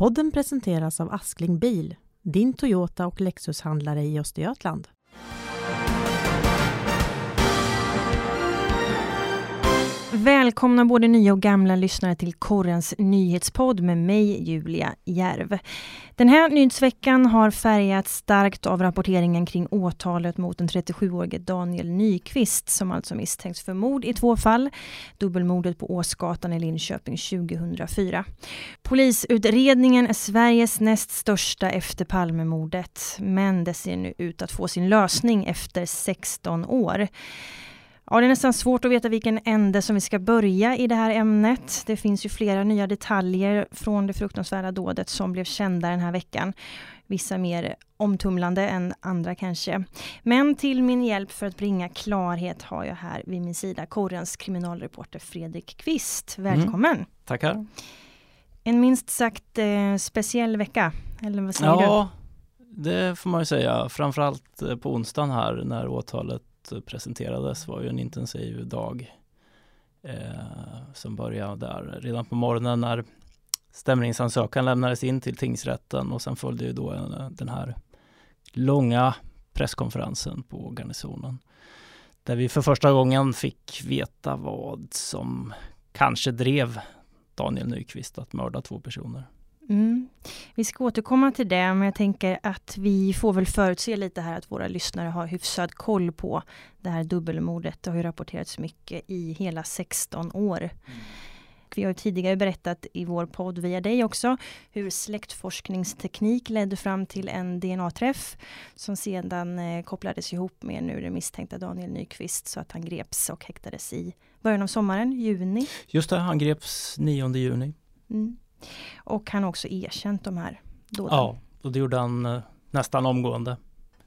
Podden presenteras av Askling Bil, din Toyota och Lexus-handlare i Östergötland. Välkomna både nya och gamla lyssnare till Korrens nyhetspodd med mig, Julia Järv. Den här nyhetsveckan har färgats starkt av rapporteringen kring åtalet mot den 37-årige Daniel Nyqvist som alltså misstänks för mord i två fall. Dubbelmordet på Åsgatan i Linköping 2004. Polisutredningen är Sveriges näst största efter Palmemordet men det ser nu ut att få sin lösning efter 16 år. Ja, det är nästan svårt att veta vilken ände som vi ska börja i det här ämnet. Det finns ju flera nya detaljer från det fruktansvärda dådet som blev kända den här veckan. Vissa mer omtumlande än andra kanske. Men till min hjälp för att bringa klarhet har jag här vid min sida Korrens kriminalreporter Fredrik Kvist. Välkommen! Mm, tackar! En minst sagt eh, speciell vecka, eller vad säger ja, du? Ja, det får man ju säga. Framförallt eh, på onsdagen här när åtalet presenterades var ju en intensiv dag eh, som började där redan på morgonen när stämningsansökan lämnades in till tingsrätten och sen följde ju då en, den här långa presskonferensen på garnisonen där vi för första gången fick veta vad som kanske drev Daniel Nyqvist att mörda två personer. Mm. Vi ska återkomma till det, men jag tänker att vi får väl förutse lite här att våra lyssnare har hyfsad koll på det här dubbelmordet. Det har ju rapporterats mycket i hela 16 år. Mm. Vi har tidigare berättat i vår podd via dig också hur släktforskningsteknik ledde fram till en DNA-träff som sedan eh, kopplades ihop med nu den misstänkta Daniel Nyqvist så att han greps och häktades i början av sommaren, juni. Just det, han greps 9 juni. Mm. Och han har också erkänt de här dåden. Ja, och det gjorde han eh, nästan omgående.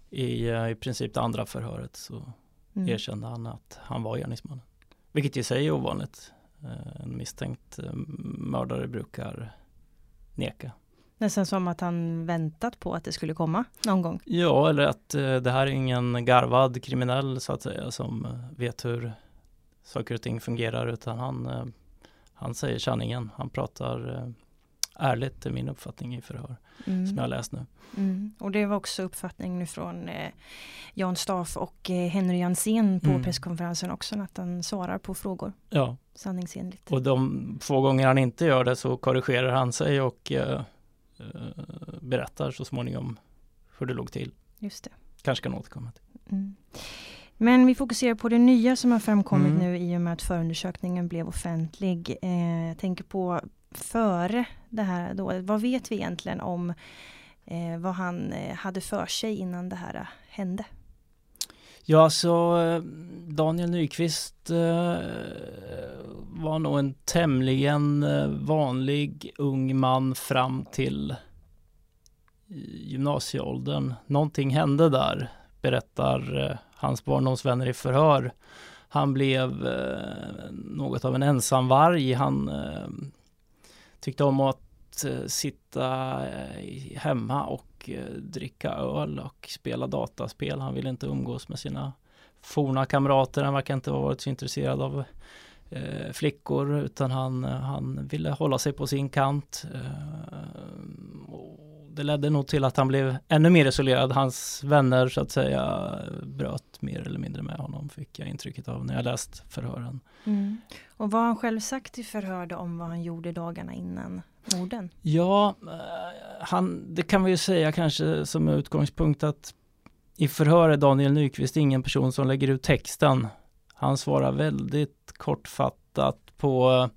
I, eh, I princip det andra förhöret så mm. erkände han att han var gärningsmannen. Vilket i sig är ovanligt. Eh, en misstänkt mördare brukar neka. Nästan som att han väntat på att det skulle komma någon gång. Ja, eller att det här är ingen garvad kriminell så att säga som vet hur saker och ting fungerar utan han, han säger sanningen. Han pratar ärligt är min uppfattning i förhör mm. som jag har läst nu. Mm. Och det var också uppfattning nu från eh, Jan Staff och eh, Henry Jansén på mm. presskonferensen också att han svarar på frågor. Ja. Sanningsenligt. Och de få gånger han inte gör det så korrigerar han sig och eh, eh berättar så småningom hur det låg till. Just det. Kanske kan återkomma till. Mm. Men vi fokuserar på det nya som har framkommit mm. nu i och med att förundersökningen blev offentlig. Eh, jag tänker på före det här dådet? Vad vet vi egentligen om eh, vad han eh, hade för sig innan det här eh, hände? Ja, så eh, Daniel Nyqvist eh, var nog en tämligen vanlig ung man fram till gymnasieåldern. Någonting hände där, berättar hans barndomsvänner i förhör. Han blev något av en ensamvarg. Han tyckte om att eh, sitta eh, hemma och eh, dricka öl och spela dataspel. Han ville inte umgås med sina forna kamrater. Han verkar inte ha varit så intresserad av eh, flickor utan han, han ville hålla sig på sin kant. Eh, det ledde nog till att han blev ännu mer isolerad. Hans vänner så att säga bröt mer eller mindre med honom fick jag intrycket av när jag läst förhören. Mm. Och vad har han själv sagt i förhör om vad han gjorde dagarna innan morden? Ja, eh, han, det kan vi ju säga kanske som utgångspunkt att i förhör är Daniel Nyqvist ingen person som lägger ut texten. Han svarar väldigt kortfattat på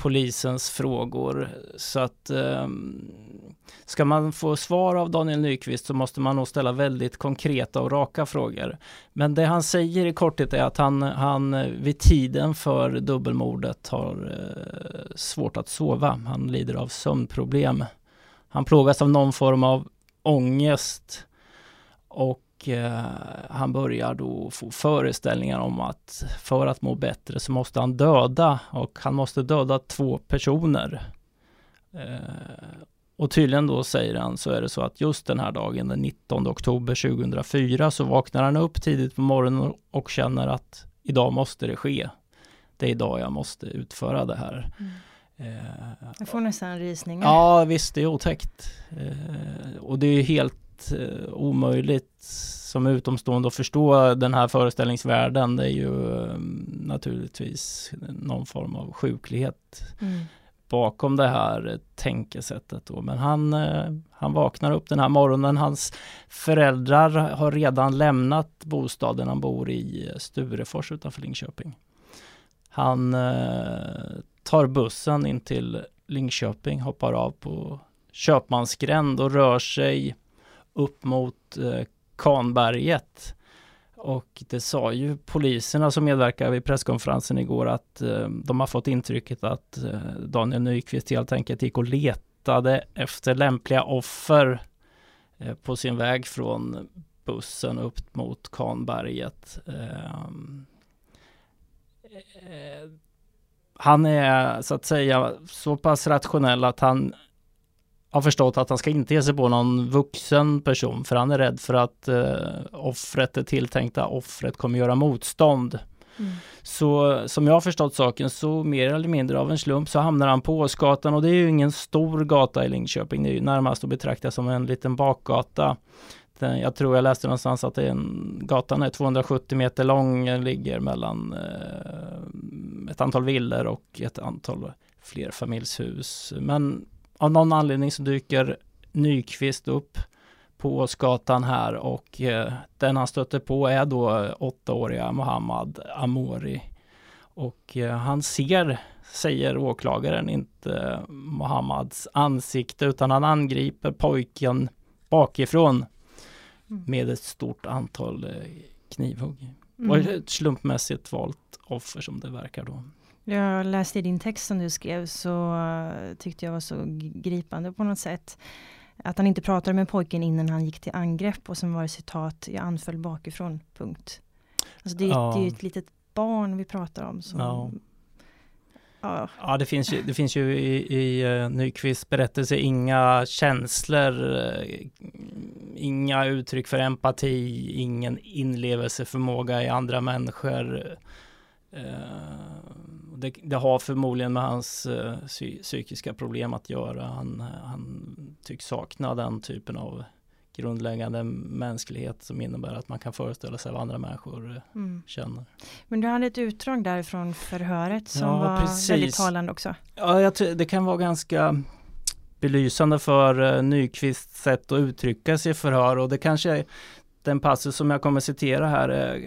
polisens frågor. Så att eh, ska man få svar av Daniel Nyqvist så måste man nog ställa väldigt konkreta och raka frågor. Men det han säger i korthet är att han, han vid tiden för dubbelmordet har eh, svårt att sova. Han lider av sömnproblem. Han plågas av någon form av ångest och Eh, han börjar då få föreställningar om att för att må bättre så måste han döda och han måste döda två personer. Eh, och tydligen då säger han så är det så att just den här dagen den 19 oktober 2004 så vaknar han upp tidigt på morgonen och känner att idag måste det ske. Det är idag jag måste utföra det här. Mm. Jag får nästan rysningar. Ja visst, det är otäckt. Och det är helt omöjligt som utomstående att förstå den här föreställningsvärlden. Det är ju naturligtvis någon form av sjuklighet. Mm bakom det här tänkesättet. Då. Men han, eh, han vaknar upp den här morgonen. Hans föräldrar har redan lämnat bostaden han bor i Sturefors utanför Linköping. Han eh, tar bussen in till Linköping, hoppar av på Köpmansgränd och rör sig upp mot eh, Kanberget. Och det sa ju poliserna som medverkade vid presskonferensen igår att eh, de har fått intrycket att eh, Daniel Nyqvist helt enkelt gick och letade efter lämpliga offer eh, på sin väg från bussen upp mot Kanberget. Ehm, eh, han är så att säga så pass rationell att han har förstått att han ska inte ge sig på någon vuxen person för han är rädd för att eh, offret, det tilltänkta offret kommer göra motstånd. Mm. Så som jag har förstått saken så mer eller mindre av en slump så hamnar han på Åsgatan och det är ju ingen stor gata i Linköping. Det är ju närmast att betrakta som en liten bakgata. Jag tror jag läste någonstans att en, gatan är 270 meter lång, ligger mellan eh, ett antal villor och ett antal flerfamiljshus. Men av någon anledning så dyker Nyqvist upp på Åsgatan här och eh, den han stöter på är då åttaåriga Mohammad Amori. Och eh, han ser, säger åklagaren, inte Mohammads ansikte utan han angriper pojken bakifrån mm. med ett stort antal eh, knivhugg. Mm. Och ett slumpmässigt valt offer som det verkar då. Jag läste i din text som du skrev så tyckte jag var så gripande på något sätt. Att han inte pratade med pojken innan han gick till angrepp och sen var det citat, jag anföll bakifrån, punkt. Alltså det, ja. det är ju ett litet barn vi pratar om. Som, ja. Ja. ja, det finns ju, det finns ju i, i uh, Nyqvists berättelse inga känslor, uh, inga uttryck för empati, ingen inlevelseförmåga i andra människor. Uh, det, det, har förmodligen med hans uh, psykiska problem att göra. Han, han tycks sakna den typen av grundläggande mänsklighet som innebär att man kan föreställa sig vad andra människor eh, mm. känner. Men du hade ett utdrag där från förhöret som ja, var precis. väldigt talande också. Ja, det kan vara ganska belysande för uh, Nyqvists sätt att uttrycka sig i förhör och det kanske är den passus som jag kommer citera här är,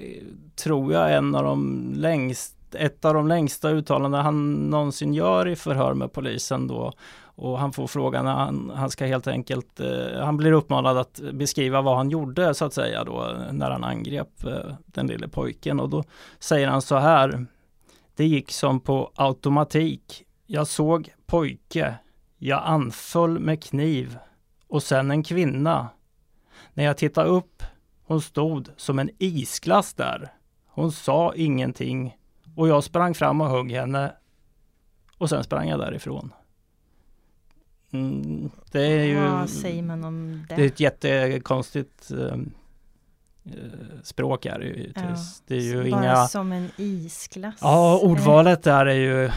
tror jag en av de längst ett av de längsta uttalanden han någonsin gör i förhör med polisen då. Och han får frågan, han, han ska helt enkelt, eh, han blir uppmanad att beskriva vad han gjorde så att säga då när han angrep eh, den lille pojken och då säger han så här. Det gick som på automatik. Jag såg pojke. Jag anföll med kniv och sen en kvinna. När jag tittade upp, hon stod som en isglass där. Hon sa ingenting och jag sprang fram och högg henne och sen sprang jag därifrån. Mm, det är ju... Vad säger man om det? Det är ett jättekonstigt uh, språk är det ju. Ja, det är ju bara inga... som en isglass? Ja, ordvalet där är ju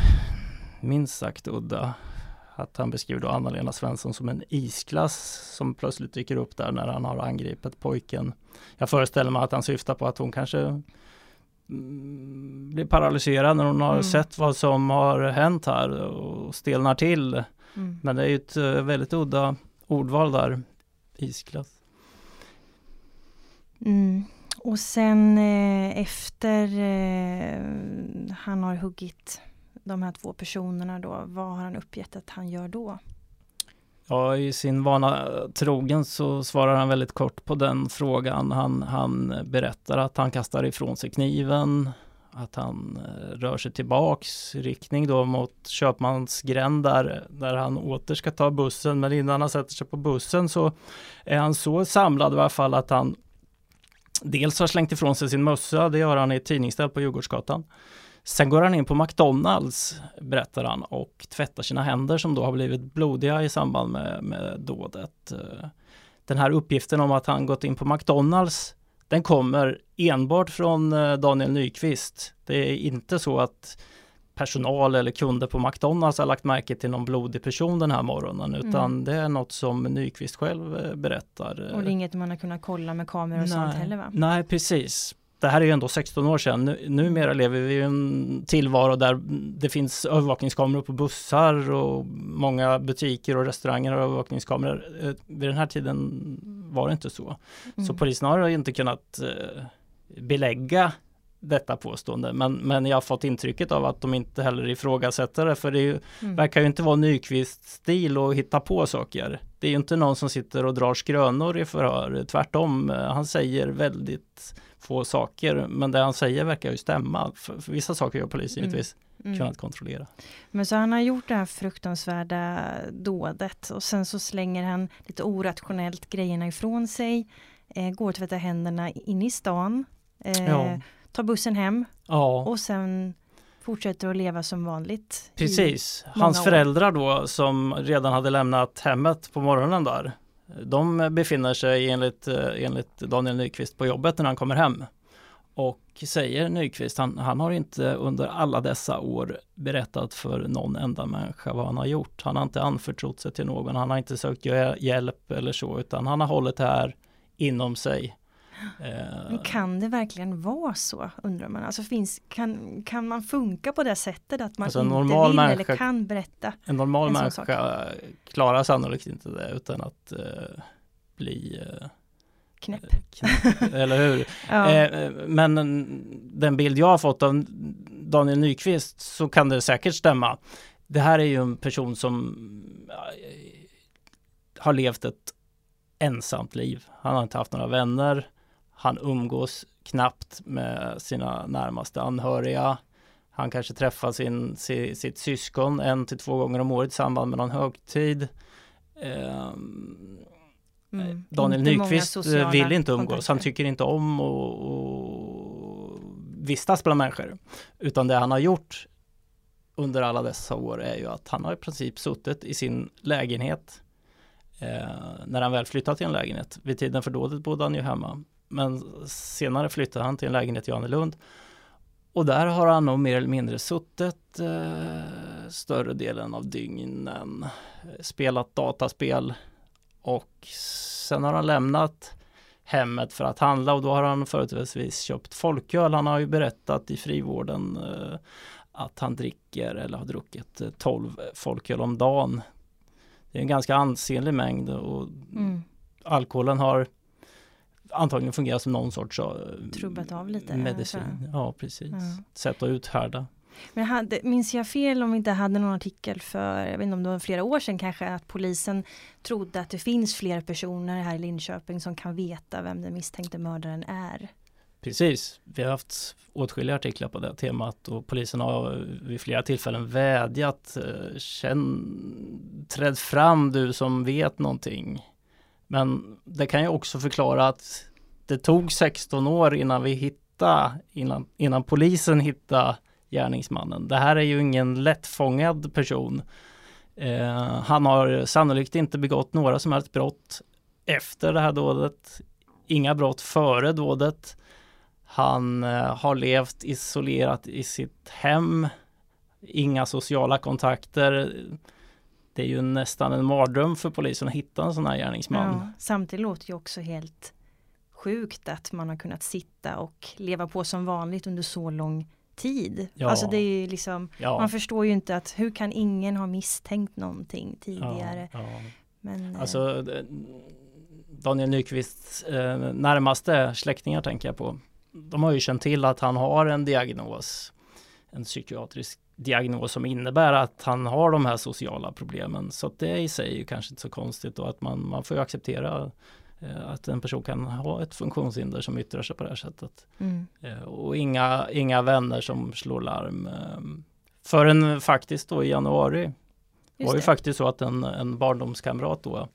minst sagt udda. Att han beskriver då Anna-Lena Svensson som en isglass som plötsligt dyker upp där när han har angripit pojken. Jag föreställer mig att han syftar på att hon kanske blir paralyserad när hon har mm. sett vad som har hänt här och stelnar till. Mm. Men det är ju ett eh, väldigt udda ordval där, isglass. Mm. Och sen eh, efter eh, han har huggit de här två personerna då, vad har han uppgett att han gör då? Ja, i sin vana trogen så svarar han väldigt kort på den frågan. Han, han berättar att han kastar ifrån sig kniven, att han eh, rör sig tillbaks i riktning då mot Köpmansgränd där, där han åter ska ta bussen. Men innan han sätter sig på bussen så är han så samlad i alla fall att han dels har slängt ifrån sig sin mössa, det gör han i ett tidningsställ på Djurgårdsgatan. Sen går han in på McDonalds, berättar han, och tvättar sina händer som då har blivit blodiga i samband med, med dådet. Den här uppgiften om att han gått in på McDonalds, den kommer enbart från eh, Daniel Nyqvist. Det är inte så att personal eller kunder på McDonalds har lagt märke till någon blodig person den här morgonen utan Mm. det är något som Nyqvist själv eh, berättar. Och det är inget man har kunnat kolla med kameror och sånt heller va? Nej, precis. Det här är ju ändå 16 år sedan. Nu, numera lever vi i en tillvaro där det finns övervakningskameror på bussar och många butiker och restauranger har övervakningskameror. Eh, Vid den här tiden var det inte så. Så Mm. polisen har inte kunnat eh, belägga detta påstående. Men, men jag har fått intrycket av att de inte heller ifrågasätter det. För det ju, Mm. verkar ju inte vara Nyqvist stil att hitta på saker. Det är ju inte någon som sitter och drar skrönor i förhör. Tvärtom, han säger väldigt få saker. Men det han säger verkar ju stämma. För, för vissa saker har polisen Mm. givetvis Mm. kunnat kontrollera. Men så han har gjort det här fruktansvärda dådet och sen så slänger han lite orationellt grejerna ifrån sig. Eh, går och tvättar händerna inne i stan. Eh, Ja. Tar bussen hem Ja, och sen fortsätter att leva som vanligt. precis. Hans föräldrar då som redan hade lämnat hemmet på morgonen där. De befinner sig enligt, eh, enligt Daniel Nyqvist på jobbet när han kommer hem. Och säger Nyqvist, han, han har inte under alla dessa år berättat för någon enda människa vad han har gjort. Han har inte anförtrott sig till någon, han har inte sökt hjä- hjälp eller så, utan han har hållit det här inom sig. Eh, Men kan det verkligen vara så undrar man? Alltså finns, kan, kan man funka på det sättet att man Alltså, inte normal vill människa- eller kan berätta? En normal En människa klarar sannolikt inte det utan att eh, bli eh, Knäpp. knäpp, eller hur? Ja. Eh, men en- den bild jag har fått av Daniel Nyqvist så kan det säkert stämma. Det här är ju en person som eh, har levt ett ensamt liv. Han har inte haft några vänner. Han umgås knappt med sina närmaste anhöriga. Han kanske träffar sin, si, sitt syskon en till två gånger om året i samband med någon högtid. Ehm, Mm. Daniel Inte många Nyqvist eh, vill inte umgås. kontakter. Han tycker inte om att vistas bland människor. Utan det han har gjort under alla dessa år är ju att han har i princip suttit i sin lägenhet eh, när han väl flyttat till en lägenhet. Vid tiden för dådet bodde han ju hemma. Men senare flyttade han till en lägenhet i Johannelund. Och där har han nog mer eller mindre suttit eh, större delen av dygnen. eh, Spelat dataspel och sen har han lämnat hemmet för att handla och då har han företrädesvis köpt folköl. Han har ju berättat i frivården eh, att han dricker eller har druckit eh, 12 folköl om dagen. Det är en ganska ansenlig mängd och Mm. alkoholen har antagligen fungerat som någon sorts eh, Trubbat av lite, medicin. Ja, precis. Ja. Sätt att uthärda. Men jag hade, minns jag fel om vi inte hade någon artikel för, jag vet inte om det var flera år sedan kanske, att polisen trodde att det finns fler personer här i Linköping som kan veta vem den misstänkte mördaren är. Precis, vi har haft åtskilliga artiklar på det temat och polisen har vid flera tillfällen vädjat. eh, Känn, träd fram du som vet någonting. Men det kan ju också förklara att det tog 16 år innan vi hittade, innan, innan polisen hittade gärningsmannen. Det här är ju ingen lättfångad person. Eh, han har sannolikt inte begått några som helst brott efter det här dådet. Inga brott före dådet. Han eh, har levt isolerat i sitt hem. Inga sociala kontakter. Det är ju nästan en mardröm för polisen att hitta en sån här gärningsman. Ja, samtidigt låter det också helt sjukt att man har kunnat sitta och leva på som vanligt under så lång tid. Ja. Alltså det är ju liksom, Ja, man förstår ju inte att hur kan ingen ha misstänkt någonting tidigare. ja. Men, eh, Alltså Daniel Nyqvists eh, närmaste släktingar tänker jag på. De har ju känt till att han har en diagnos. En psykiatrisk diagnos som innebär att han har de här sociala problemen. Så att det i sig är ju kanske inte så konstigt och att man, man får acceptera eh, att en person kan ha ett funktionshinder som yttrar sig på det här sättet. mm, Eh, och inga, inga vänner som slår larm. Eh, förrän faktiskt då i januari det just var ju det. faktiskt så att en, en barndomskamrat då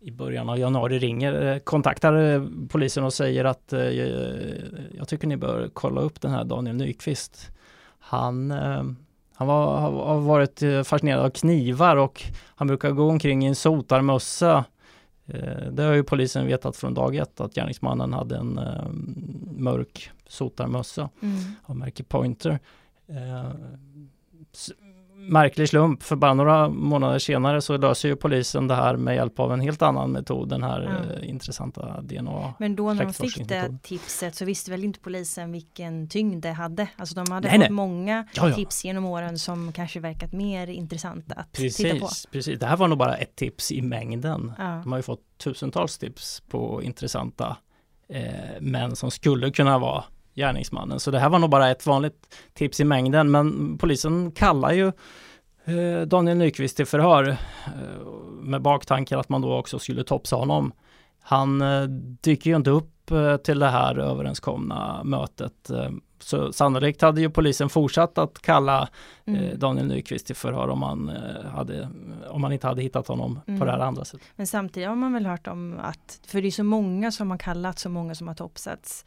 i början av januari ringer, eh, kontaktar polisen och säger att jag tycker ni bör kolla upp den här Daniel Nyqvist. Han, eh, han var, har varit eh, fascinerad av knivar och han brukar gå omkring i en sotarmössa. Eh, Det har ju polisen vetat från dag ett att gärningsmannen hade en mörk sotarmössa Mm. av märke Pointer. Märklig slump, för bara några månader senare så löser ju polisen det här med hjälp av en helt annan metod, den här eh, intressanta DNA. Men då när de fick det tipset så visste väl inte polisen vilken tyngd det hade. Alltså de hade Nej, fått nej. många Ja, ja. tips genom åren som kanske verkat mer intressanta att titta på. Precis, precis. Det här var nog bara ett tips i mängden. Ja. De har ju fått tusentals tips på intressanta eh, män som skulle kunna vara gärningsmannen. Så det här var nog bara ett vanligt tips i mängden. Men polisen kallar ju eh, Daniel Nyqvist till förhör eh, med baktanken att man då också skulle topsa honom. Han eh, dyker ju inte upp till det här överenskomna mötet. Så sannolikt hade ju polisen fortsatt att kalla Mm. Daniel Nyqvist till förhör om man, hade, om man inte hade hittat honom Mm. på det här andra sättet. Men samtidigt har man väl hört om att, för det är så många som har kallats, så många som har topsats,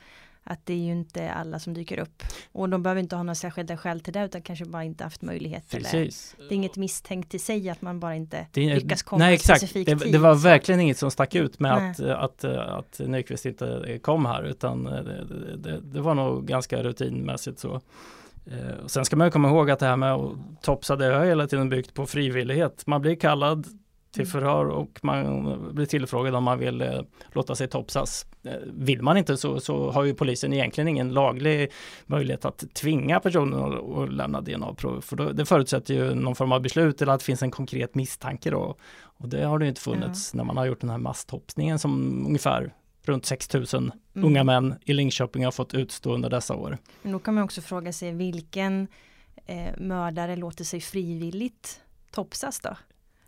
att det är ju inte alla som dyker upp. Och de behöver inte ha några särskilda skäl till det, utan kanske bara inte haft möjlighet. Eller, Precis. det är inget misstänkt i sig att man bara inte Det, lyckas komma nej exakt, specifik det, tid. det var verkligen inget som stack ut med Nej. att, att, att, att Nyqvist inte kom här utan eh, det, det, det, var nog ganska rutinmässigt så. Eh, och sen ska man ju komma ihåg att det här med att topsa det har hela tiden byggt på frivillighet. Man blir kallad till Mm. förhör och man blir tillfrågad om man vill eh, låta sig topsas. Eh, vill man inte så, så har ju polisen egentligen ingen laglig möjlighet att tvinga personen att, att lämna DNA-prov. För då, det förutsätter ju någon form av beslut eller att det finns en konkret misstanke då. Och det har det inte funnits när man har gjort den här masstopsningen som ungefär runt 6000 Mm. unga män i Linköping har fått utstå under dessa år. Men då kan man också fråga sig vilken eh, mördare låter sig frivilligt topsas då?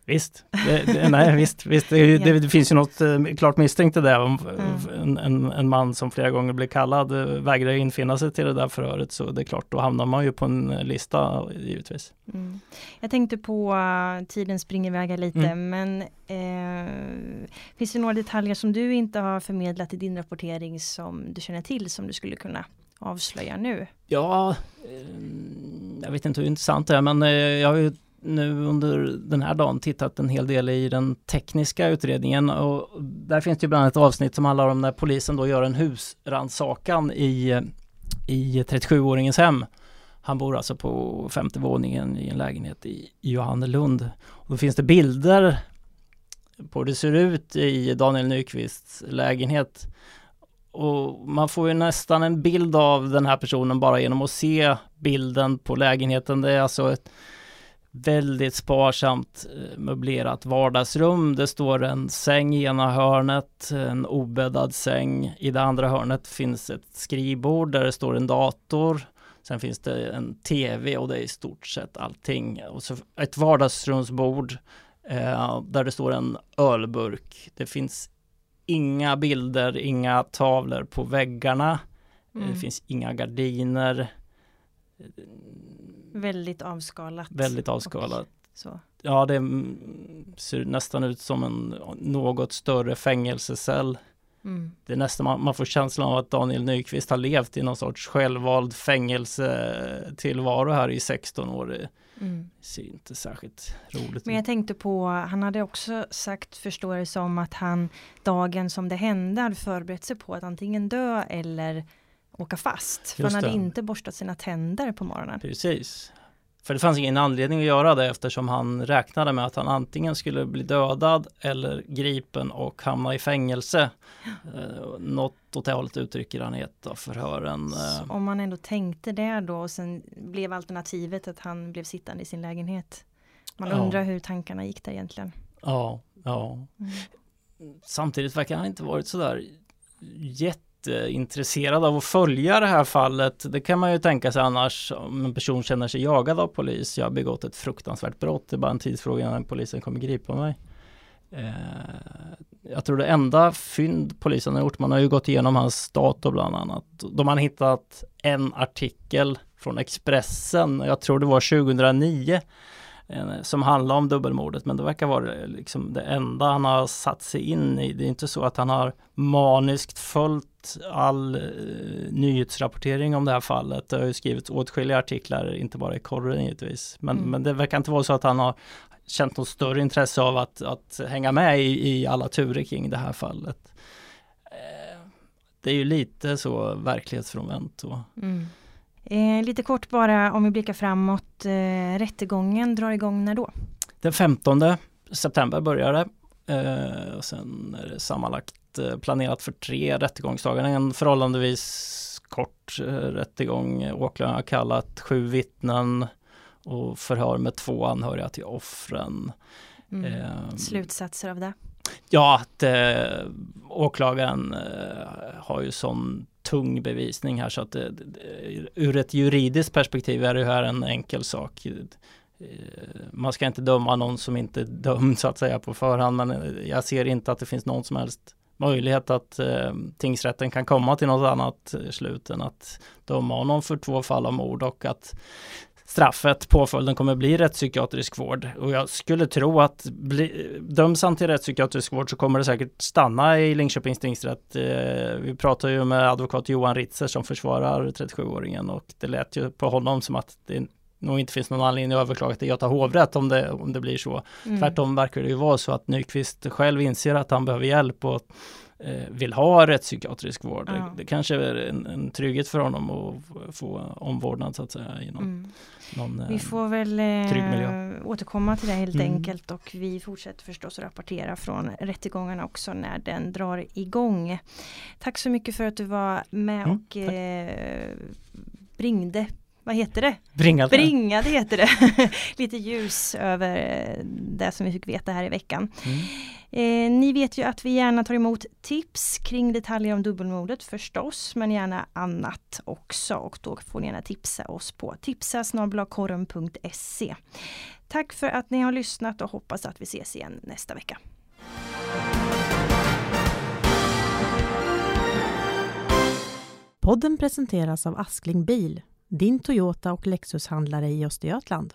Visst, det, det, nej visst, visst det, det, finns ju något eh, klart misstänkt i det. Om Mm. en, en, en man som flera gånger blir kallad eh, vägrar infinna sig till det där förhöret så det är klart, då hamnar man ju på en eh, lista givetvis. Mm. Jag tänkte på, tiden springer iväg lite, Mm. men eh, finns det några detaljer som du inte har förmedlat i din rapportering som du känner till som du skulle kunna avslöja nu? Ja, eh, jag vet inte hur intressant det är men eh, jag har ju nu under den här dagen tittat en hel del i den tekniska utredningen och där finns det ju bland annat ett avsnitt som handlar om när polisen då gör en husrannsakan i, i 37-åringens hem. Han bor alltså på femte våningen i en lägenhet i i Johannelund. Och då finns det bilder på hur det ser ut i Daniel Nyqvists lägenhet. Och man får ju nästan en bild av den här personen bara genom att se bilden på lägenheten. Det är alltså ett väldigt sparsamt eh, möblerat vardagsrum. Det står en säng i ena hörnet, en obäddad säng. I det andra hörnet finns ett skrivbord där det står en dator. Sen finns det en tv och det är i stort sett allting. Och så ett vardagsrumsbord eh, där det står en ölburk. Det finns inga bilder, inga tavlor på väggarna. Mm. Det finns inga gardiner. Väldigt avskalat. Väldigt avskalat. Så. Ja, det ser nästan ut som en något större fängelsecell. Mm. Det är nästan, man, man får känslan av att Daniel Nyqvist har levt i någon sorts självvald fängelsetillvaro här i 16 år. Det Mm. ser inte särskilt roligt Men ut. jag tänkte på, han hade också sagt, förstår det som, att han dagen som det hände hade förberett sig på att antingen dö eller åka fast. För Just han hade det. inte borstat sina tänder på morgonen. Precis. För det fanns ingen anledning att göra det eftersom han räknade med att han antingen skulle bli dödad eller gripen och hamna i fängelse. Eh, Något åt det hållet uttrycker han i ett av förhören. Så Eh, om man ändå tänkte det då och sen blev alternativet att han blev sittande i sin lägenhet. Man Ja. undrar hur tankarna gick där egentligen. Ja, ja. Mm. Samtidigt verkar han inte varit sådär intresserad av att följa det här fallet. Det kan man ju tänka sig annars om en person känner sig jagad av polis. Jag har begått ett fruktansvärt brott. Det är bara en tidsfråga innan polisen kommer gripa mig. Eh, jag tror det enda fynd polisen har gjort, man har ju gått igenom hans dator bland annat. De har hittat en artikel från Expressen, jag tror det var 2009 som handlar om dubbelmordet men det verkar vara liksom det enda han har satt sig in i. Det är inte så att han har maniskt följt all eh, nyhetsrapportering om det här fallet. Det har ju skrivits åtskilliga artiklar, inte bara i korren givetvis. Men, Mm. men det verkar inte vara så att han har känt något större intresse av att, att hänga med i, i alla turer kring det här fallet. Eh, Det är ju lite så verklighetsfrånvänt. Och, Mm. Eh, lite kort bara om vi blickar framåt. Eh, rättegången drar igång när då? Den 15 september börjar det. Eh, och sen är det sammanlagt eh, planerat för tre rättegångsdagar. En förhållandevis kort eh, rättegång. Åklagaren har kallat sju vittnen och förhör med två anhöriga till offren. Mm. Eh, Slutsatser av det? Ja, att eh, åklagaren eh, har ju sån tung bevisning här så att eh, det, det, ur ett juridiskt perspektiv är det här en enkel sak. Eh, man ska inte döma någon som inte är dömd så att säga på förhand men eh, jag ser inte att det finns någon som helst möjlighet att eh, tingsrätten kan komma till något annat slut än att döma honom för två fall av mord och att straffet, påföljden kommer bli rättspsykiatrisk vård. Och jag skulle tro att bli, döms han till rättspsykiatrisk vård så kommer det säkert stanna i Linköpings tingsrätt. Eh, vi pratar ju med advokat Johan Ritzer som försvarar 37-åringen och det lät ju på honom som att det nog inte finns någon anledning att överklaga till Göta hovrätt om det, om det blir så. Mm. Tvärtom verkar det ju vara så att Nyqvist själv inser att han behöver hjälp och vill ha rättspsykiatrisk vård. Ja. Det, kanske är en, en trygghet för honom att få omvårdnad så att säga. Inom mm. någon, vi får väl eh, återkomma till det helt mm. enkelt och vi fortsätter förstås att rapportera från rättegångarna också när den drar igång. Tack så mycket för att du var med mm, och eh, bringde vad heter det? Bringade. Bringade heter det. Lite ljus över eh, det som vi fick veta här i veckan. Mm. Eh, ni vet ju att vi gärna tar emot tips kring detaljer om dubbelmordet förstås, men gärna annat också. Och då får ni gärna tipsa oss på tipsasnablakorren.se. Tack för att ni har lyssnat och hoppas att vi ses igen nästa vecka. Podden presenteras av Askling Bil din Toyota och Lexus-handlare i Östergötland.